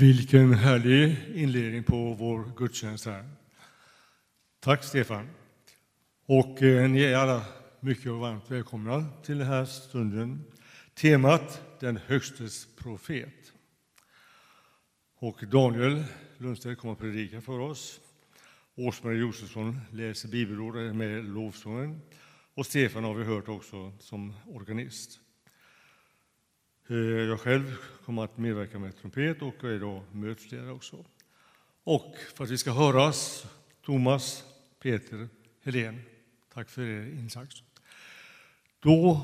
Vilken härlig inledning på vår gudstjänst här. Tack Stefan. Och eh, ni är alla mycket varmt välkomna till den här stunden. Temat Den högstes profet. Och Daniel Lundstedt kommer att predika för oss. Åsmarie Josefsson läser bibelord med lovsången. Och Stefan har vi hört också som organist. Eh, jag själv kommer att medverka med trumpet och är då mötesledare också. Och för att vi ska höras, Thomas, Peter, Helene, tack för er insats. Då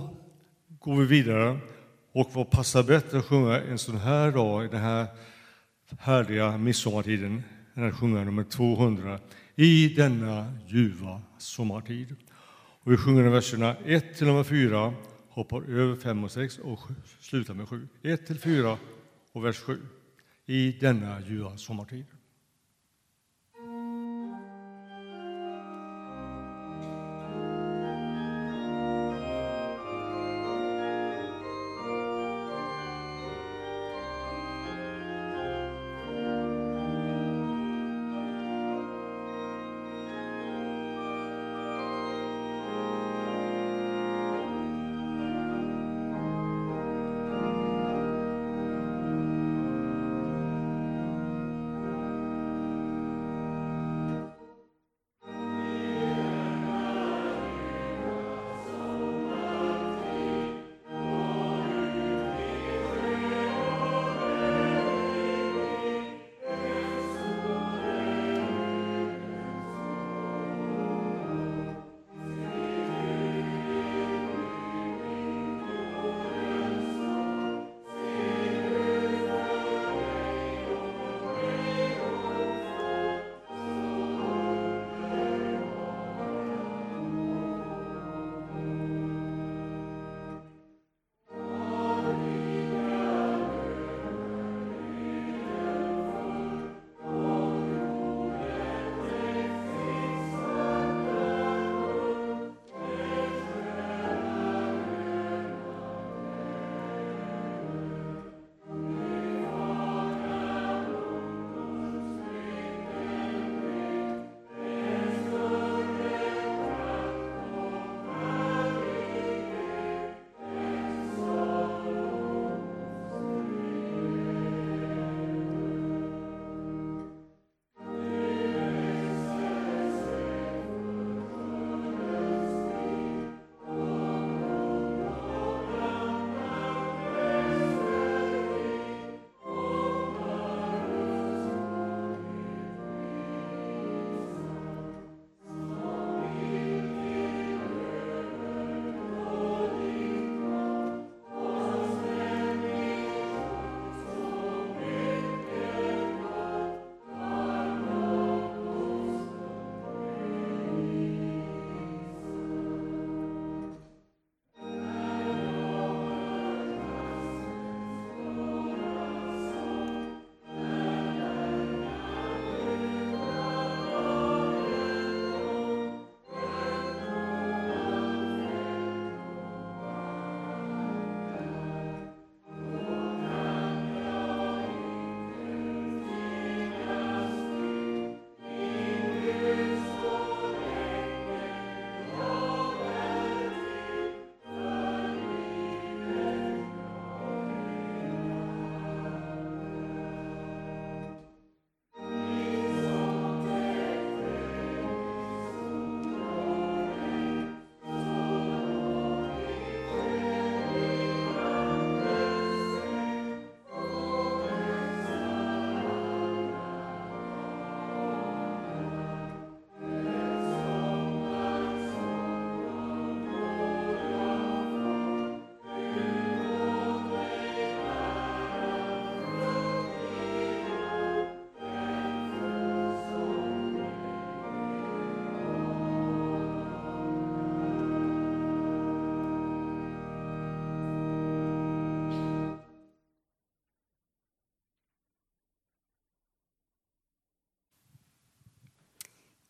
går vi vidare och vad passar bättre att sjunga en sån här dag i den här härliga midsommartiden än att sjunga nummer 200 i denna ljuva sommartid. Och vi sjunger verserna 1 till nummer 4 hoppar över 5 och 6 och slutar med 7. 1 till 4 och vers 7 i denna ljuva sommartid.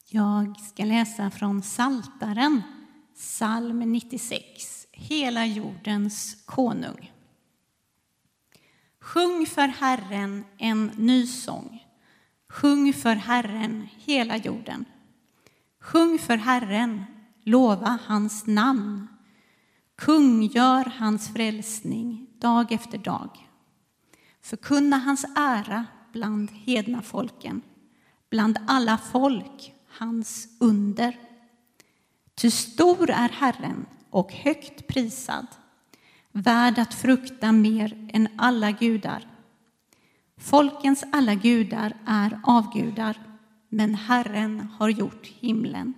Jag ska läsa från Saltaren, psalm 96, Hela jordens konung. Sjung för Herren en ny sång. Sjung för Herren hela jorden. Sjung för Herren, lova hans namn. kungör hans frälsning dag efter dag. Förkunna hans ära bland hedna folken, bland alla folk hans under. Ty stor är Herren och högt prisad, värd att frukta mer än alla gudar. Folkens alla gudar är avgudar, men Herren har gjort himlen.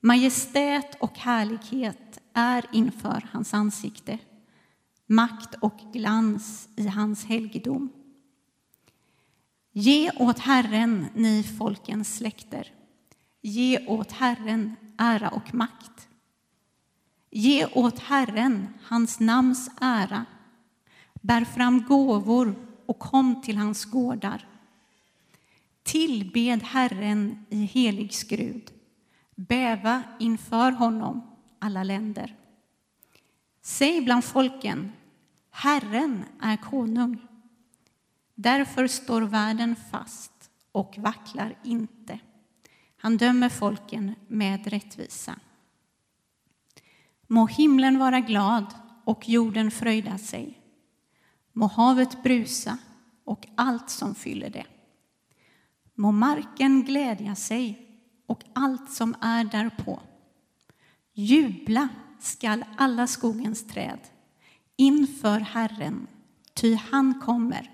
Majestät och härlighet är inför hans ansikte, makt och glans i hans helgedom. Ge åt Herren, ni folkens släkter. Ge åt Herren ära och makt. Ge åt Herren hans namns ära. Bär fram gåvor och kom till hans gårdar. Tillbed Herren i helig skrud. Bäva inför honom, alla länder. Säg bland folken, Herren är konung. Därför står världen fast och vacklar inte. Han dömer folken med rättvisa. Må himlen vara glad och jorden fröjda sig. Må havet brusa och allt som fyller det. Må marken glädja sig och allt som är därpå. Jubla skall alla skogens träd inför Herren, ty han kommer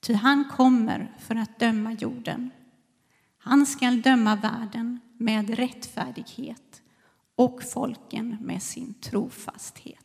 Ty han kommer för att döma jorden. Han skall döma världen med rättfärdighet och folken med sin trofasthet.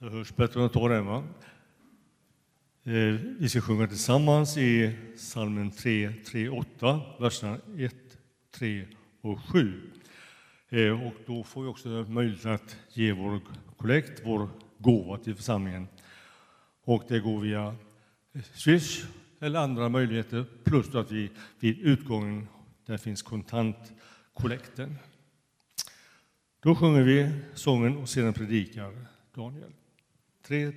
Det hörs bättre att ta den, va? Eh, vi ska sjunga tillsammans i psalmen 3, 3, 8, verserna 1, 3 och 7. Eh, och då får vi också möjlighet att ge vår kollekt, vår gåva till församlingen. Och det går via Swish eller andra möjligheter, plus att vi vid utgången där finns kontantkollekten. Då sjunger vi sången och sedan predikar Daniel. 3,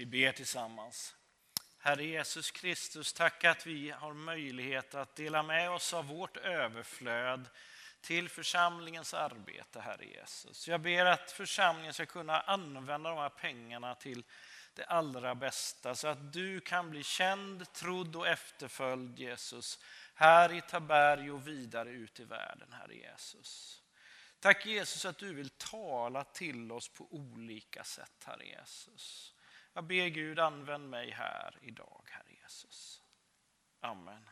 Vi ber tillsammans. Herre Jesus Kristus, tack att vi har möjlighet att dela med oss av vårt överflöd till församlingens arbete, Herre Jesus. Jag ber att församlingen ska kunna använda de här pengarna till det allra bästa så att du kan bli känd, trodd och efterföljd, Jesus, här i Taberg och vidare ut i världen, Herre Jesus. Tack Jesus att du vill tala till oss på olika sätt, Herre Jesus. Jag ber Gud, använd mig här idag, Herre Jesus. Amen.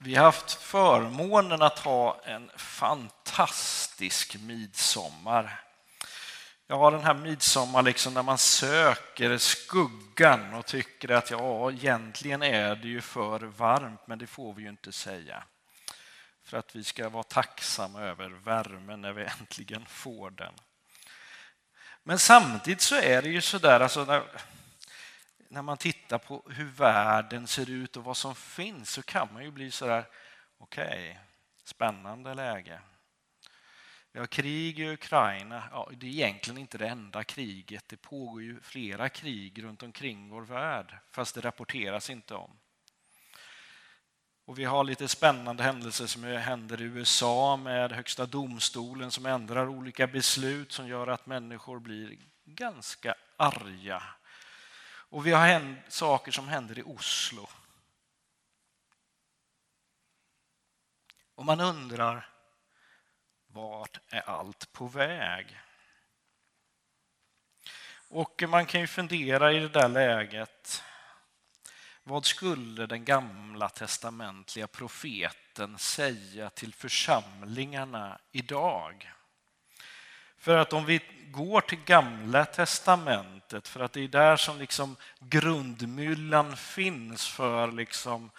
Vi har haft förmånen att ha en fantastisk midsommar. Jag har den här midsommar liksom när man söker skuggan och tycker att ja, egentligen är det ju för varmt, men det får vi ju inte säga. För att vi ska vara tacksamma över värmen när vi äntligen får den. Men samtidigt så är det ju sådär, alltså när, när man tittar på hur världen ser ut och vad som finns så kan man ju bli sådär, okej, okay, spännande läge. Vi har krig i Ukraina. Ja, det är egentligen inte det enda kriget. Det pågår ju flera krig runt omkring vår värld, fast det rapporteras inte om. Och vi har lite spännande händelser som händer i USA med Högsta domstolen som ändrar olika beslut som gör att människor blir ganska arga. Och vi har saker som händer i Oslo. Och man undrar, vart är allt på väg? Och man kan ju fundera i det där läget, vad skulle den gamla testamentliga profeten säga till församlingarna idag? För att om vi går till gamla testamentet, för att det är där som liksom grundmyllan finns för liksom,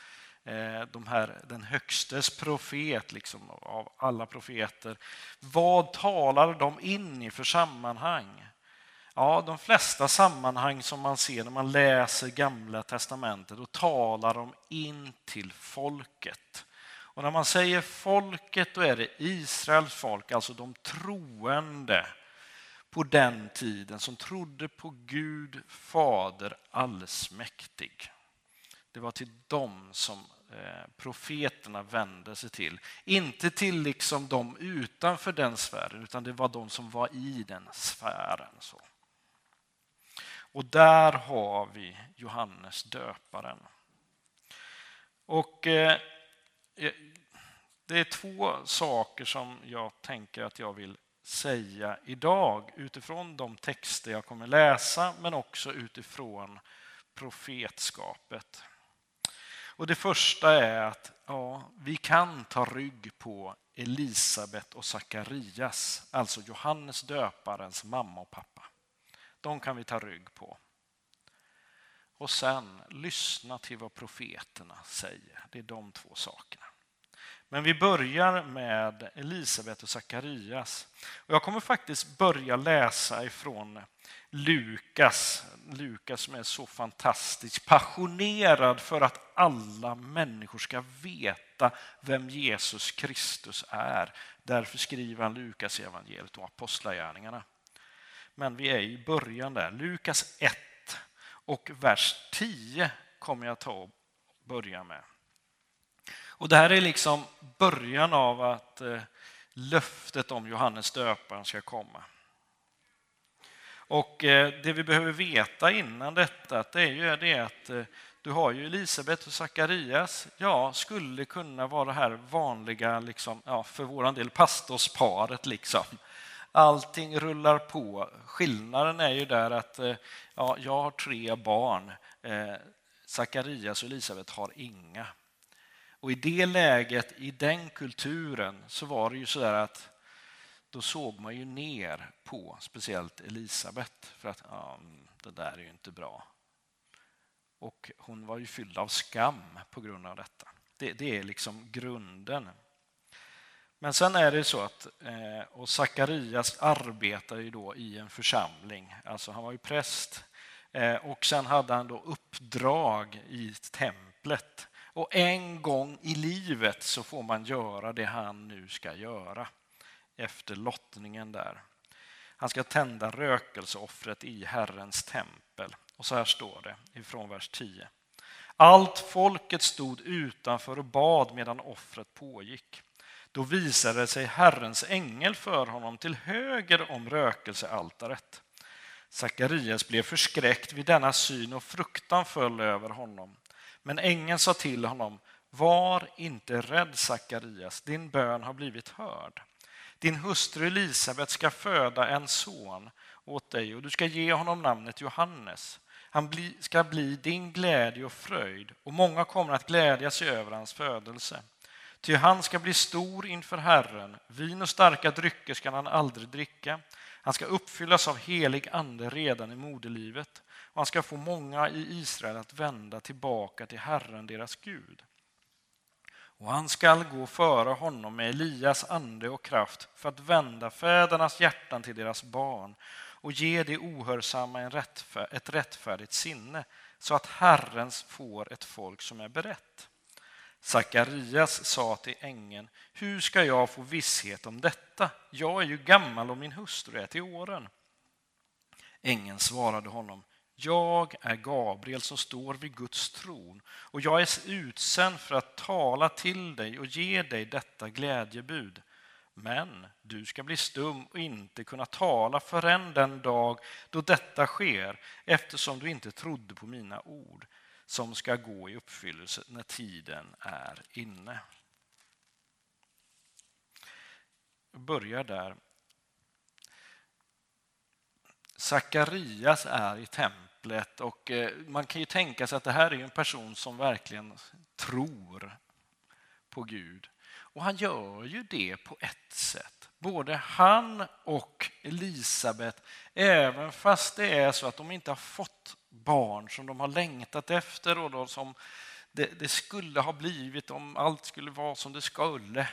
eh, de här, den högstes profet liksom, av alla profeter. Vad talar de in i för sammanhang? Ja, de flesta sammanhang som man ser när man läser Gamla testamentet, då talar de in till folket. Och när man säger folket, då är det Israels folk, alltså de troende på den tiden som trodde på Gud Fader allsmäktig. Det var till dem som eh, profeterna vände sig till. Inte till liksom de utanför den sfären, utan det var de som var i den sfären. Så. Och där har vi Johannes döparen. Och eh, eh, det är två saker som jag tänker att jag vill säga idag utifrån de texter jag kommer läsa men också utifrån profetskapet. Och Det första är att ja, vi kan ta rygg på Elisabet och Sakarias, alltså Johannes döparens mamma och pappa. De kan vi ta rygg på. Och sen lyssna till vad profeterna säger. Det är de två sakerna. Men vi börjar med Elisabet och Sakarias. Och jag kommer faktiskt börja läsa ifrån Lukas. Lukas som är så fantastiskt passionerad för att alla människor ska veta vem Jesus Kristus är. Därför skriver han Lukas evangeliet och apostlagärningarna. Men vi är i början där. Lukas 1 och vers 10 kommer jag ta och börja med. Och det här är liksom början av att eh, löftet om Johannes döparen ska komma. Och eh, det vi behöver veta innan detta det är ju det att eh, du har ju Elisabet och Sakarias, ja, skulle kunna vara det här vanliga, liksom, ja, för vår del, pastorsparet. Liksom. Allting rullar på. Skillnaden är ju där att eh, ja, jag har tre barn. Eh, Sakarias och Elisabet har inga. Och i det läget, i den kulturen, så var det ju så att då såg man ju ner på speciellt Elisabet för att ja, mm, det där är ju inte bra. Och hon var ju fylld av skam på grund av detta. Det, det är liksom grunden. Men sen är det så att eh, och Sakarias arbetar ju då i en församling, alltså han var ju präst eh, och sen hade han då uppdrag i templet och en gång i livet så får man göra det han nu ska göra efter lottningen där. Han ska tända rökelseoffret i Herrens tempel. Och så här står det ifrån vers 10. Allt folket stod utanför och bad medan offret pågick. Då visade sig Herrens ängel för honom till höger om rökelsealtaret. Sakarias blev förskräckt vid denna syn och fruktan föll över honom. Men ängeln sa till honom, var inte rädd Sakarias, din bön har blivit hörd. Din hustru Elisabet ska föda en son åt dig och du ska ge honom namnet Johannes. Han ska bli din glädje och fröjd och många kommer att glädja sig över hans födelse. Ty han ska bli stor inför Herren, vin och starka drycker ska han aldrig dricka. Han ska uppfyllas av helig ande redan i moderlivet och han ska få många i Israel att vända tillbaka till Herren, deras Gud. Och han skall gå före honom med Elias ande och kraft för att vända fädernas hjärtan till deras barn och ge de ohörsamma en rättfär ett rättfärdigt sinne så att Herren får ett folk som är berett. Sakarias sa till ängeln, hur ska jag få visshet om detta? Jag är ju gammal och min hustru är till åren. Ängeln svarade honom, jag är Gabriel som står vid Guds tron och jag är utsänd för att tala till dig och ge dig detta glädjebud. Men du ska bli stum och inte kunna tala förrän den dag då detta sker eftersom du inte trodde på mina ord som ska gå i uppfyllelse när tiden är inne. Jag börjar där. Sakarias är i templet och eh, man kan ju tänka sig att det här är en person som verkligen tror på Gud. Och han gör ju det på ett sätt. Både han och Elisabet, även fast det är så att de inte har fått barn som de har längtat efter och då som det, det skulle ha blivit om allt skulle vara som det skulle.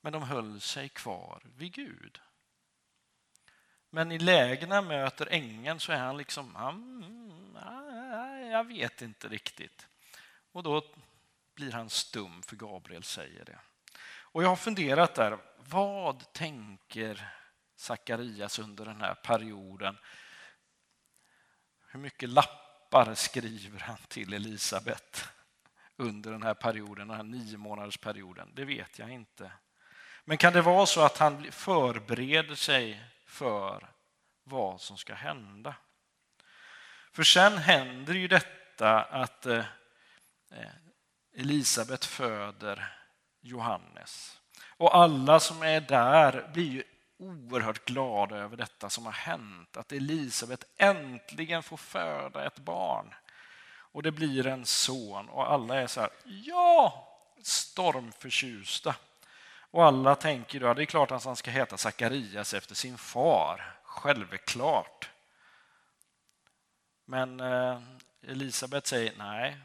Men de höll sig kvar vid Gud. Men i lägena möter ängeln så är han liksom, mm, jag vet inte riktigt. Och då blir han stum för Gabriel säger det. Och jag har funderat där, vad tänker Sakarias under den här perioden. Hur mycket lappar skriver han till Elisabet under den här perioden, den här nio månaders perioden? Det vet jag inte. Men kan det vara så att han förbereder sig för vad som ska hända? För sen händer ju detta att eh, eh, Elisabet föder Johannes. Och alla som är där blir ju oerhört glada över detta som har hänt. Att Elisabet äntligen får föda ett barn. Och det blir en son och alla är så här, ja, stormförtjusta. Och alla tänker då, det är klart att han ska heta Sakarias efter sin far, självklart. Men eh, Elisabet säger nej,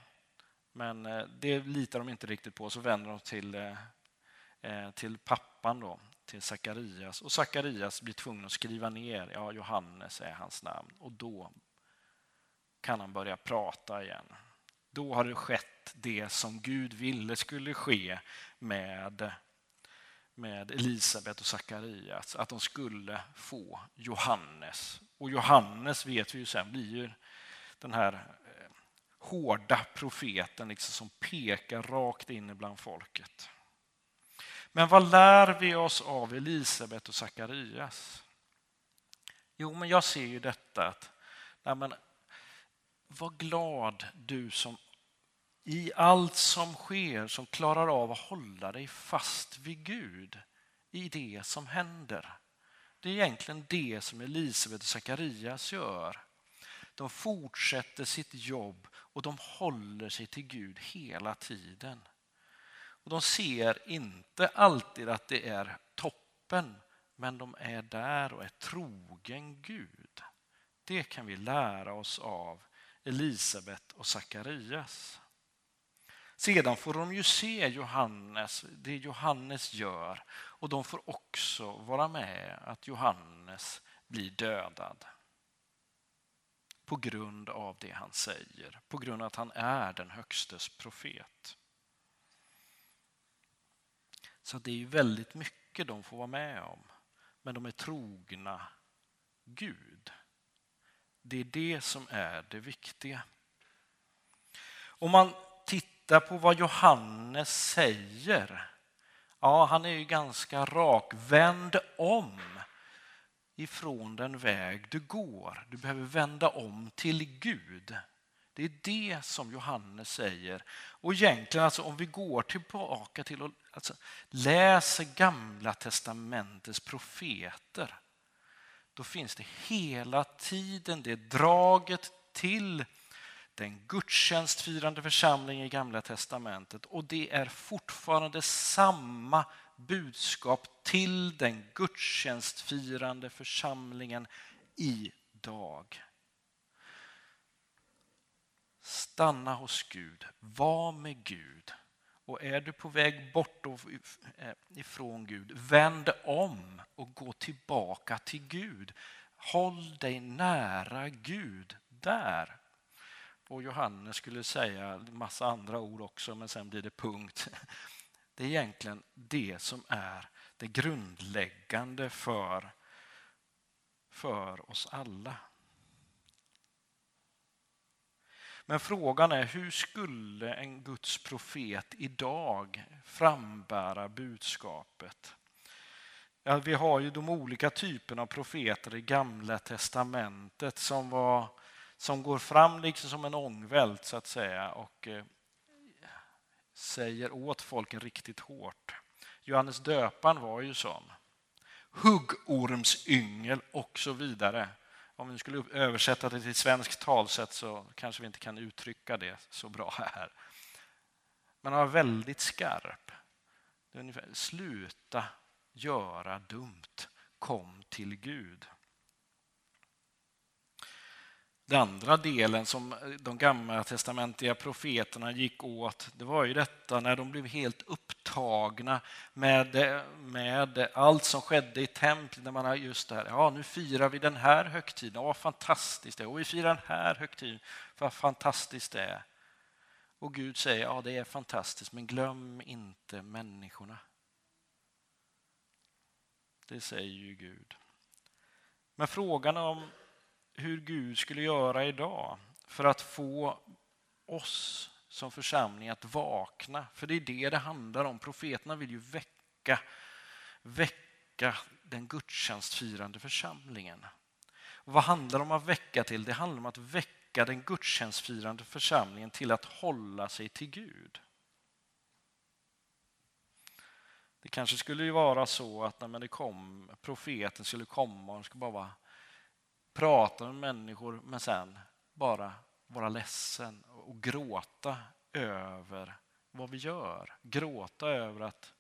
men eh, det litar de inte riktigt på. Så vänder de till, eh, eh till pappan, då, till Sakarias. Och Sakarias blir tvungen att skriva ner, ja, Johannes är hans namn. Och då kan han börja prata igen. Då har det skett det som Gud ville skulle ske med med Elisabet och Sakarias, att de skulle få Johannes. Och Johannes vet vi ju sen blir ju den här eh, hårda profeten liksom som pekar rakt in bland folket. Men vad lär vi oss av Elisabet och Sakarias? Jo, men jag ser ju detta att nej men, var glad du som i allt som sker som klarar av att hålla dig fast vid Gud i det som händer. Det är egentligen det som Elisabet och Sakarias gör. De fortsätter sitt jobb och de håller sig till Gud hela tiden. Och De ser inte alltid att det är toppen, men de är där och är trogen Gud. Det kan vi lära oss av Elisabet och Sakarias. Sedan får de ju se Johannes, det Johannes gör och de får också vara med att Johannes blir dödad. På grund av det han säger, på grund av att han är den högstes profet. Så det är ju väldigt mycket de får vara med om, men de är trogna Gud. Det är det som är det viktiga. Om man tittar på vad Johannes säger, ja, han är ju ganska rak. Vänd om ifrån den väg du går. Du behöver vända om till Gud. Det är det som Johannes säger. Och egentligen, alltså, om vi går tillbaka till att alltså, läser Gamla testamentets profeter, då finns det hela tiden det draget till den gudstjänstfirande församlingen i Gamla testamentet och det är fortfarande samma budskap till den gudstjänstfirande församlingen idag. Stanna hos Gud, var med Gud. Och är du på väg bort eh, ifrån Gud, vänd om och gå tillbaka till Gud. Håll dig nära Gud där. Och Johannes skulle säga en massa andra ord också, men sen blir det punkt. Det är egentligen det som är det grundläggande för, för oss alla. Men frågan är hur skulle en Guds profet idag frambära budskapet? Ja, vi har ju de olika typerna av profeter i Gamla testamentet som, var, som går fram liksom som en ångvält så att säga och eh, säger åt folken riktigt hårt. Johannes döparen var ju sån. Huggormsyngel och så vidare. Om vi skulle översätta det till svenskt talsätt så kanske vi inte kan uttrycka det så bra här. Men han var väldigt skarp. Det är ungefär, sluta göra dumt, kom till Gud. Den andra delen som de gamla testamentliga profeterna gick åt, det var ju detta när de blev helt upptagna med, med allt som skedde i templet. När man har just det här, ja nu firar vi den här högtiden, vad fantastiskt det är. Och vi firar den här högtiden, vad fantastiskt det är. Och Gud säger, ja det är fantastiskt, men glöm inte människorna. Det säger ju Gud. Men frågan om hur Gud skulle göra idag för att få oss som församling att vakna, för det är det det handlar om. Profeterna vill ju väcka, väcka den gudstjänstfirande församlingen. Och vad handlar det om att väcka till? Det handlar om att väcka den gudstjänstfirande församlingen till att hålla sig till Gud. Det kanske skulle ju vara så att när det kom, profeten skulle komma och skulle bara vara, prata med människor men sen bara vara ledsen och gråta över vad vi gör. Gråta över att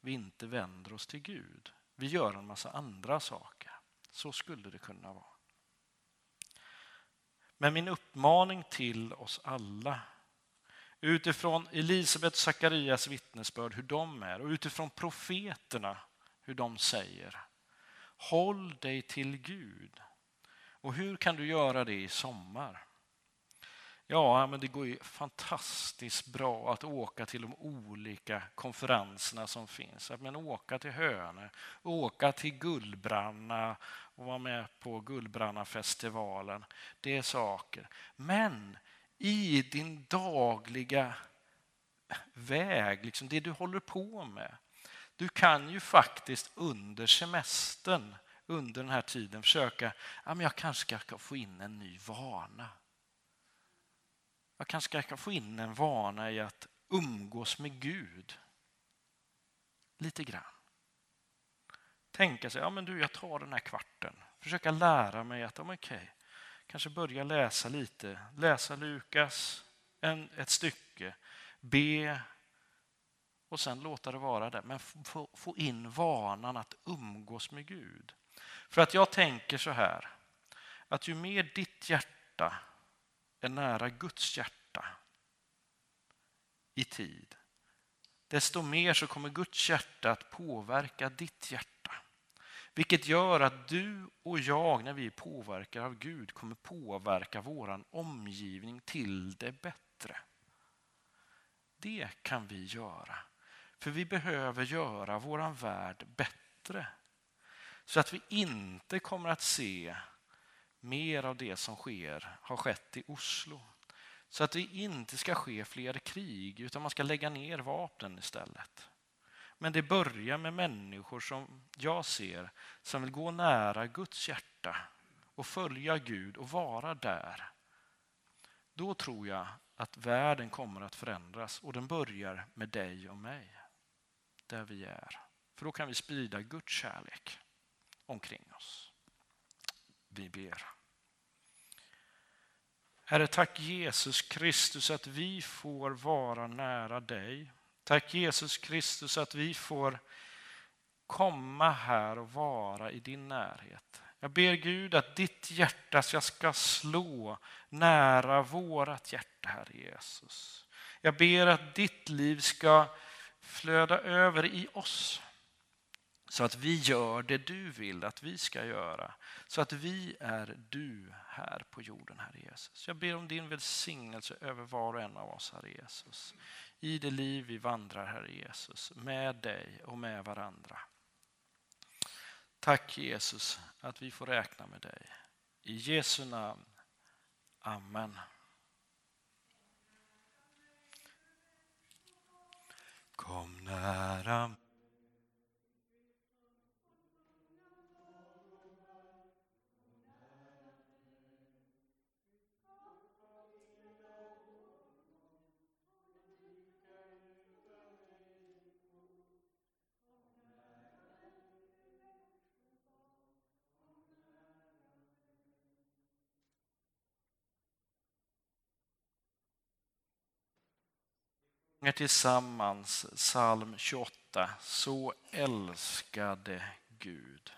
vi inte vänder oss till Gud. Vi gör en massa andra saker. Så skulle det kunna vara. Men min uppmaning till oss alla utifrån Elisabet och Sakarias vittnesbörd hur de är och utifrån profeterna hur de säger. Håll dig till Gud. Och hur kan du göra det i sommar? Ja, men det går ju fantastiskt bra att åka till de olika konferenserna som finns. Men åka till Hönö, åka till Gullbranna och vara med på Gullbrannafestivalen. Det är saker. Men i din dagliga väg, liksom det du håller på med. Du kan ju faktiskt under semestern, under den här tiden försöka, ja, men jag kanske ska få in en ny vana. Jag kanske ska få in en vana i att umgås med Gud. Lite grann. Tänka sig, ja men du jag tar den här kvarten. Försöka lära mig att, ja, okej, okay, kanske börja läsa lite. Läsa Lukas, en, ett stycke, be och sen låta det vara där. Men få, få in vanan att umgås med Gud. För att jag tänker så här, att ju mer ditt hjärta är nära Guds hjärta i tid, desto mer så kommer Guds hjärta att påverka ditt hjärta. Vilket gör att du och jag, när vi påverkar av Gud, kommer påverka vår omgivning till det bättre. Det kan vi göra. För vi behöver göra vår värld bättre. Så att vi inte kommer att se mer av det som sker, har skett i Oslo. Så att det inte ska ske fler krig, utan man ska lägga ner vapnen istället. Men det börjar med människor som jag ser som vill gå nära Guds hjärta och följa Gud och vara där. Då tror jag att världen kommer att förändras och den börjar med dig och mig. Där vi är. För då kan vi sprida Guds kärlek omkring oss. Vi ber. Herre, tack Jesus Kristus att vi får vara nära dig Tack Jesus Kristus att vi får komma här och vara i din närhet. Jag ber Gud att ditt hjärta ska slå nära vårat hjärta, Herre Jesus. Jag ber att ditt liv ska flöda över i oss så att vi gör det du vill att vi ska göra. Så att vi är du här på jorden, Herre Jesus. Jag ber om din välsignelse över var och en av oss, Herre Jesus i det liv vi vandrar, Herre Jesus, med dig och med varandra. Tack Jesus att vi får räkna med dig. I Jesu namn. Amen. Kom nära sjunger tillsammans psalm 28, Så älskade Gud.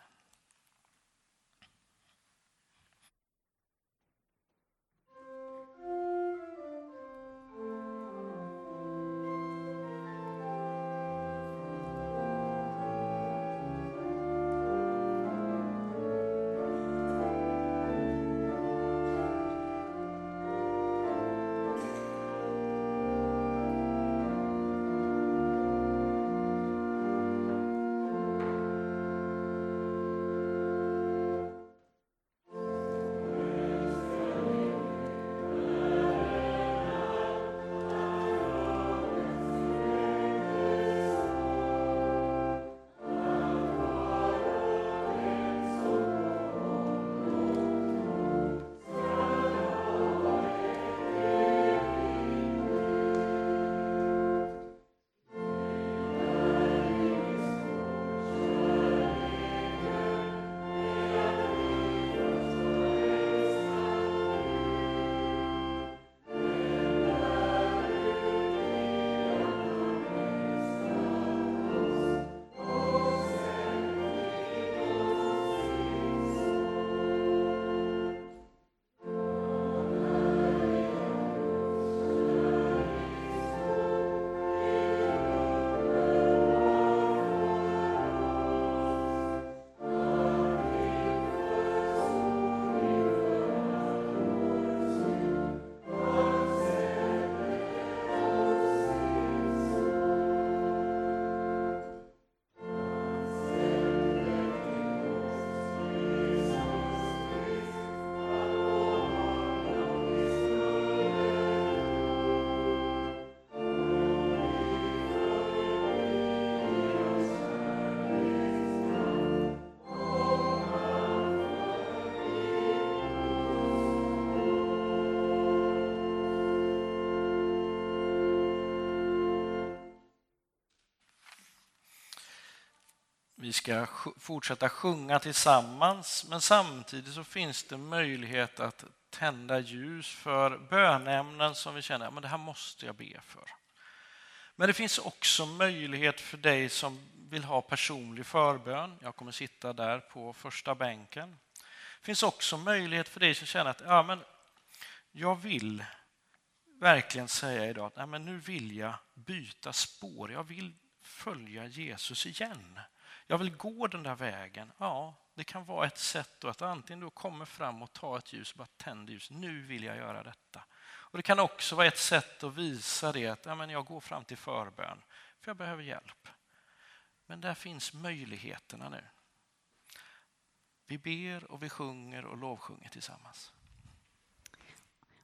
Vi ska fortsätta sjunga tillsammans, men samtidigt så finns det möjlighet att tända ljus för bönämnen som vi känner att det här måste jag be för. Men det finns också möjlighet för dig som vill ha personlig förbön. Jag kommer sitta där på första bänken. Det finns också möjlighet för dig som känner att ja, men jag vill verkligen säga idag att ja, men nu vill jag byta spår. Jag vill följa Jesus igen. Jag vill gå den där vägen. Ja, det kan vara ett sätt då att antingen då komma fram och ta ett ljus, bara tända ljus. Nu vill jag göra detta. Och Det kan också vara ett sätt att visa det att ja, men jag går fram till förbön, för jag behöver hjälp. Men där finns möjligheterna nu. Vi ber och vi sjunger och lovsjunger tillsammans.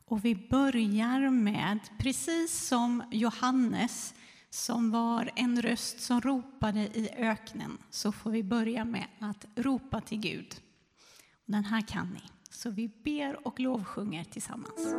Och vi börjar med, precis som Johannes, som var en röst som ropade i öknen, så får vi börja med att ropa till Gud. Den här kan ni, så vi ber och lovsjunger tillsammans.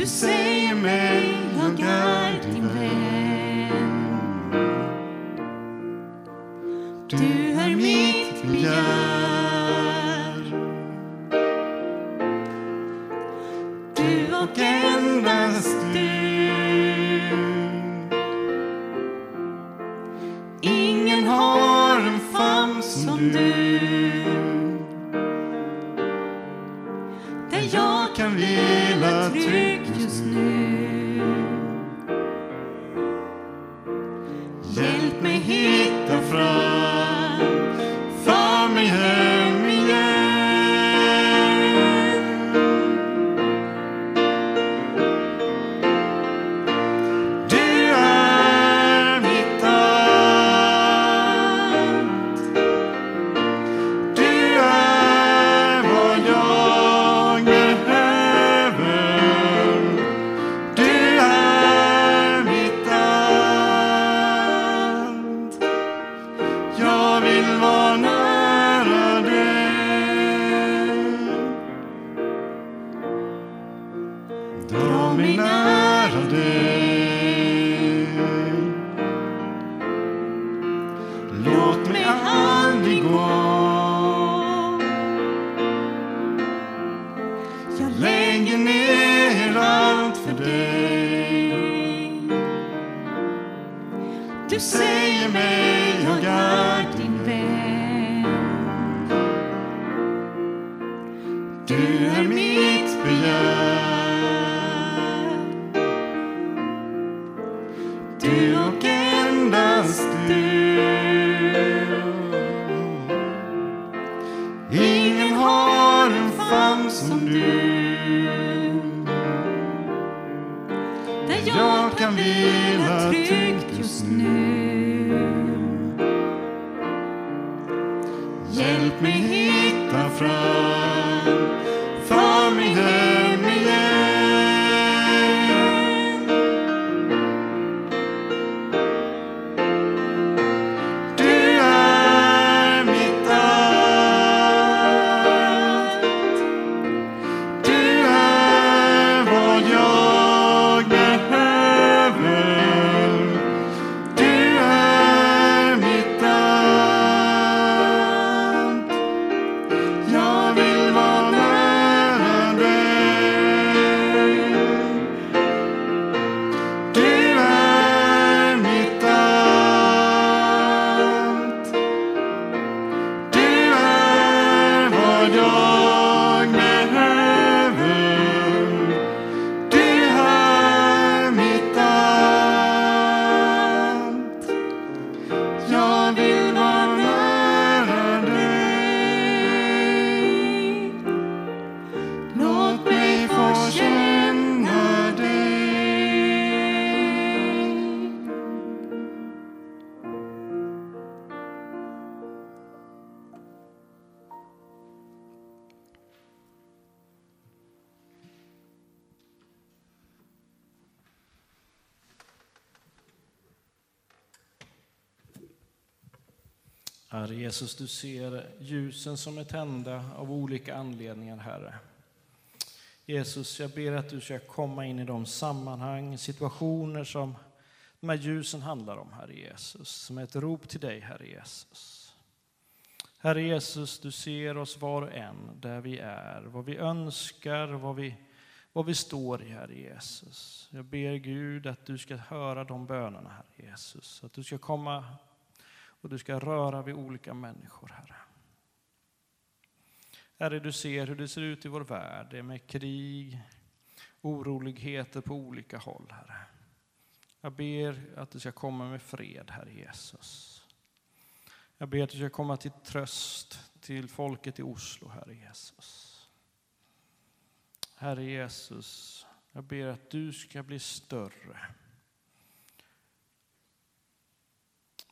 Du säger mig Du är mitt begär. Herre Jesus, du ser ljusen som är tända av olika anledningar, Herre. Jesus, jag ber att du ska komma in i de sammanhang, situationer som de här ljusen handlar om, Herre Jesus, som är ett rop till dig, Herre Jesus. Herre Jesus, du ser oss var och en där vi är, vad vi önskar, vad vi, vad vi står i, Herre Jesus. Jag ber Gud att du ska höra de bönerna, Herre Jesus, att du ska komma och du ska röra vid olika människor, Herre. Herre, du ser hur det ser ut i vår värld. Det är med krig, oroligheter på olika håll, Herre. Jag ber att du ska komma med fred, Herre Jesus. Jag ber att du ska komma till tröst till folket i Oslo, Herre Jesus. Herre Jesus, jag ber att du ska bli större.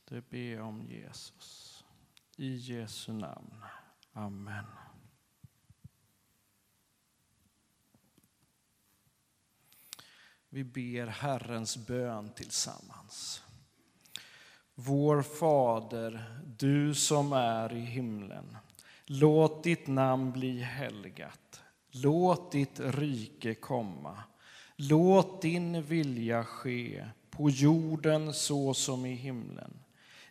Det ber jag om Jesus. I Jesu namn. Amen. Vi ber Herrens bön tillsammans. Vår Fader, du som är i himlen. Låt ditt namn bli helgat. Låt ditt rike komma. Låt din vilja ske på jorden så som i himlen.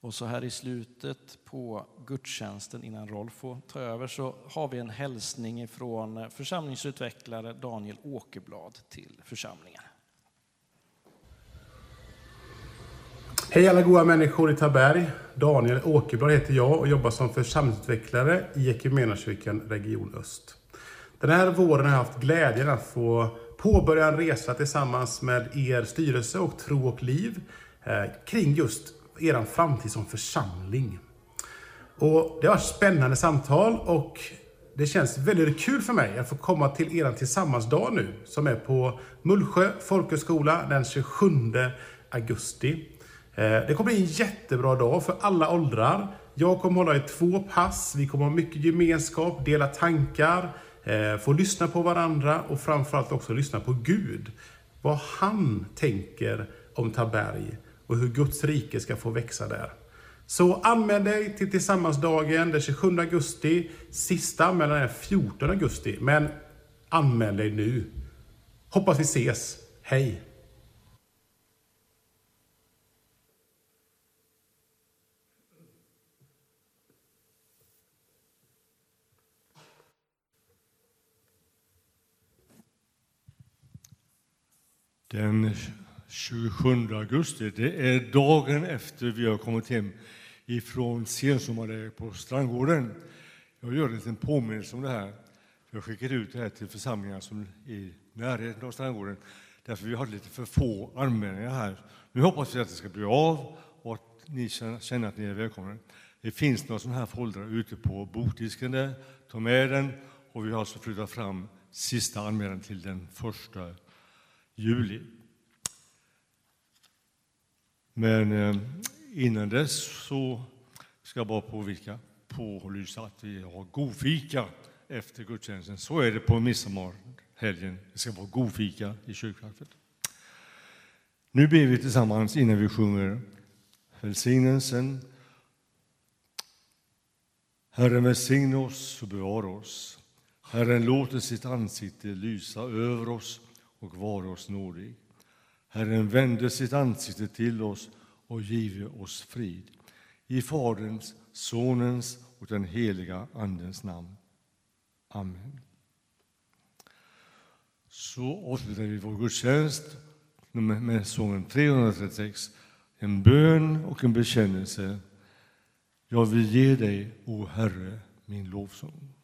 Och så här i slutet på gudstjänsten innan Rolf får ta över så har vi en hälsning från församlingsutvecklare Daniel Åkerblad till församlingen. Hej alla goda människor i Taberg. Daniel Åkerblad heter jag och jobbar som församlingsutvecklare i Equmeniakyrkan Region Öst. Den här våren har jag haft glädjen att få påbörja en resa tillsammans med er styrelse och Tro och Liv eh, kring just er framtid som församling. Och det har varit spännande samtal och det känns väldigt kul för mig att få komma till er tillsammansdag nu som är på Mullsjö folkhögskola den 27 augusti. Eh, det kommer bli en jättebra dag för alla åldrar. Jag kommer hålla i två pass, vi kommer ha mycket gemenskap, dela tankar, eh, få lyssna på varandra och framförallt också lyssna på Gud. Vad han tänker om Taberg och hur Guds rike ska få växa där. Så anmäl dig till Tillsammansdagen den 27 augusti. Sista anmälan är 14 augusti, men anmäl dig nu. Hoppas vi ses. Hej! Den 27 augusti, det är dagen efter vi har kommit hem ifrån sensommarläger på Strandgården. Jag gör en liten påminnelse om det här. Jag skickade ut det här till församlingar som är i närheten av Strandgården därför vi har lite för få anmälningar här. Nu hoppas vi att det ska bli av och att ni känner att ni är välkomna. Det finns några sådana här foldrar ute på bokdisken där. Ta med den och vi har alltså flyttat fram sista anmälan till den första juli. Men eh, innan dess så ska jag bara påvika, pålysa att vi har godfika efter gudstjänsten. Så är det på midsommarhelgen. Det ska vara godfika i kyrkkaffet. Nu ber vi tillsammans innan vi sjunger välsignelsen. Herren välsigne oss och bevara oss. Herren låter sitt ansikte lysa över oss och vara oss nådig. Herren vände sitt ansikte till oss och give oss frid. I Faderns, Sonens och den heliga Andens namn. Amen. Så avslutar vi vår gudstjänst med sången 336. En bön och en bekännelse. Jag vill ge dig, o Herre, min lovsång.